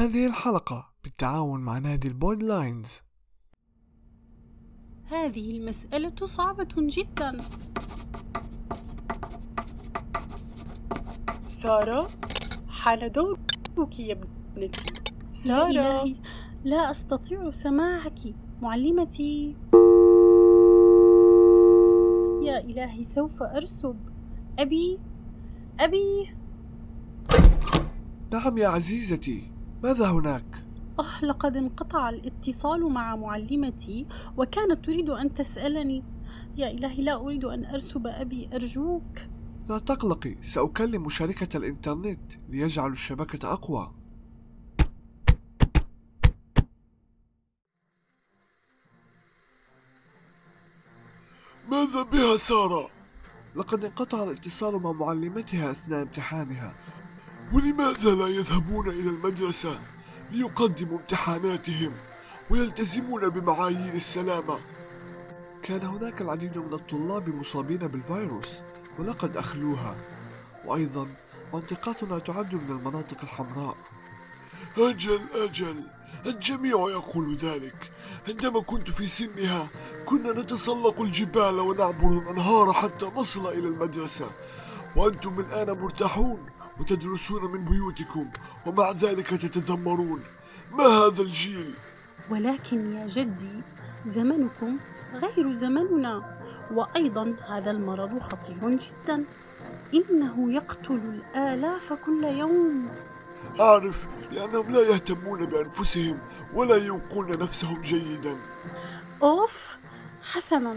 هذه الحلقة بالتعاون مع نادي البود لاينز. هذه المسألة صعبة جدا. سارة حان دورك يا ابنتي. يا سارة. إلهي لا أستطيع سماعك معلمتي. يا إلهي سوف أرسب. أبي أبي. نعم يا عزيزتي. ماذا هناك؟ أه لقد انقطع الاتصال مع معلمتي وكانت تريد أن تسألني يا إلهي لا أريد أن أرسب أبي أرجوك لا تقلقي سأكلم شركة الإنترنت ليجعلوا الشبكة أقوى ماذا بها سارة؟ لقد انقطع الاتصال مع معلمتها أثناء امتحانها ولماذا لا يذهبون إلى المدرسة ليقدموا امتحاناتهم ويلتزمون بمعايير السلامة؟ كان هناك العديد من الطلاب مصابين بالفيروس ولقد أخلوها. وأيضا منطقتنا تعد من المناطق الحمراء. أجل أجل. الجميع يقول ذلك. عندما كنت في سنها كنا نتسلق الجبال ونعبر الأنهار حتى نصل إلى المدرسة. وأنتم الآن مرتاحون. وتدرسون من بيوتكم ومع ذلك تتذمرون. ما هذا الجيل؟ ولكن يا جدي زمنكم غير زمننا. وأيضا هذا المرض خطير جدا. إنه يقتل الآلاف كل يوم. أعرف لأنهم لا يهتمون بأنفسهم ولا يوقون نفسهم جيدا. أوف حسنا.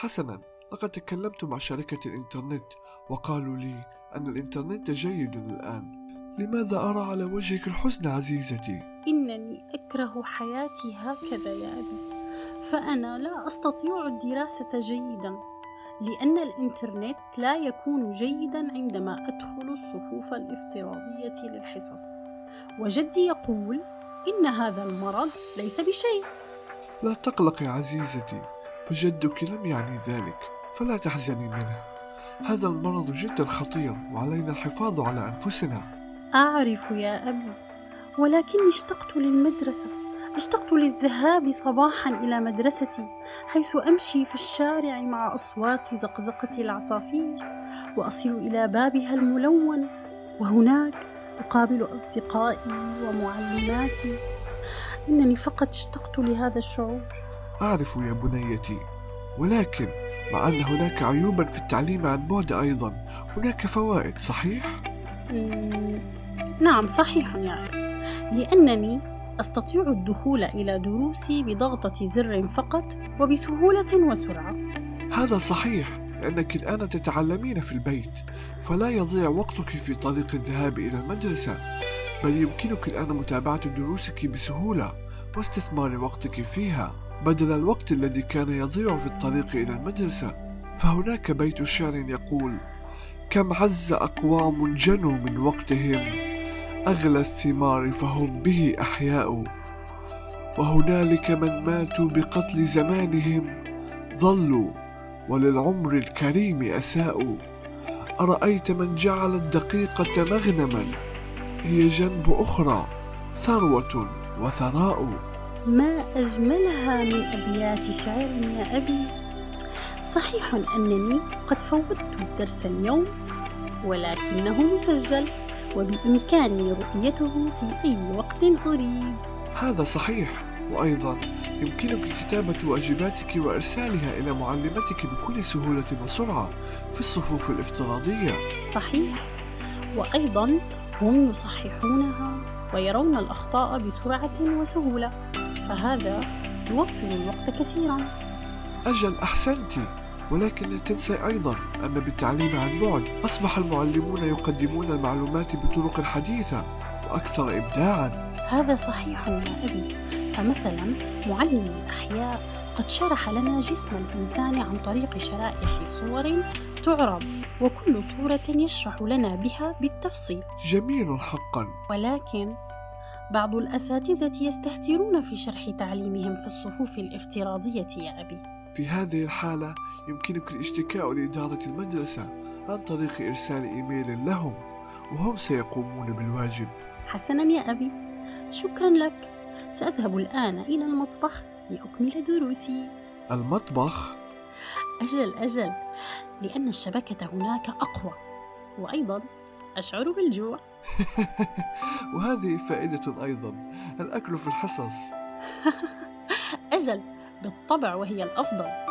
حسنا لقد تكلمت مع شركة الإنترنت وقالوا لي أن الإنترنت جيد الآن. لماذا أرى على وجهك الحزن عزيزتي؟ إنني أكره حياتي هكذا يا أبي. فأنا لا أستطيع الدراسة جيدا لأن الإنترنت لا يكون جيدا عندما أدخل الصفوف الافتراضية للحصص. وجدي يقول إن هذا المرض ليس بشيء. لا تقلقي عزيزتي. فجدك لم يعني ذلك فلا تحزني منه. هذا المرض جدا خطير وعلينا الحفاظ على أنفسنا. أعرف يا أبي ولكني اشتقت للمدرسة. اشتقت للذهاب صباحا إلى مدرستي حيث أمشي في الشارع مع أصوات زقزقة العصافير وأصل إلى بابها الملون. وهناك أقابل أصدقائي ومعلماتي. إنني فقط اشتقت لهذا الشعور. أعرف يا بنيتي ولكن مع أن هناك عيوبا في التعليم عن بعد أيضا هناك فوائد صحيح؟ نعم صحيح يا أبي لأنني أستطيع الدخول إلى دروسي بضغطة زر فقط وبسهولة وسرعة. هذا صحيح لأنك الآن تتعلمين في البيت فلا يضيع وقتك في طريق الذهاب إلى المدرسة. بل يمكنك الآن متابعة دروسك بسهولة واستثمار وقتك فيها. بدل الوقت الذي كان يضيع في الطريق إلى المدرسة فهناك بيت شعر يقول كم عز أقوام جنوا من وقتهم أغلى الثمار فهم به أحياء. وهنالك من ماتوا بقتل زمانهم ظلوا وللعمر الكريم أساءوا. أرأيت من جعل الدقيقة مغنما هي جنب أخرى ثروة وثراء ما أجملها من أبيات شعر يا أبي. صحيح أنني قد فوتت الدرس اليوم ولكنه مسجل وبإمكاني رؤيته في أي وقت أريد. هذا صحيح وأيضا يمكنك كتابة واجباتك وإرسالها إلى معلمتك بكل سهولة وسرعة في الصفوف الافتراضية. صحيح وأيضا هم يصححونها ويرون الأخطاء بسرعة وسهولة. فهذا يوفر الوقت كثيرا. أجل أحسنت ولكن لا تنسي أيضا أن بالتعليم عن بعد أصبح المعلمون يقدمون المعلومات بطرق حديثة وأكثر إبداعا. هذا صحيح يا أبي. فمثلا معلم الأحياء قد شرح لنا جسم الإنسان عن طريق شرائح صور تعرض وكل صورة يشرح لنا بها بالتفصيل. جميل حقا. ولكن بعض الأساتذة يستهترون في شرح تعليمهم في الصفوف الافتراضية يا أبي. في هذه الحالة يمكنك الاشتكاء لإدارة المدرسة عن طريق إرسال إيميل لهم وهم سيقومون بالواجب. حسنا يا أبي. شكرا لك. سأذهب الآن إلى المطبخ لأكمل دروسي. المطبخ؟ أجل أجل لأن الشبكة هناك أقوى. وأيضا أشعر بالجوع. وهذه فائدة أيضا الأكل في الحصص. أجل بالطبع وهي الأفضل.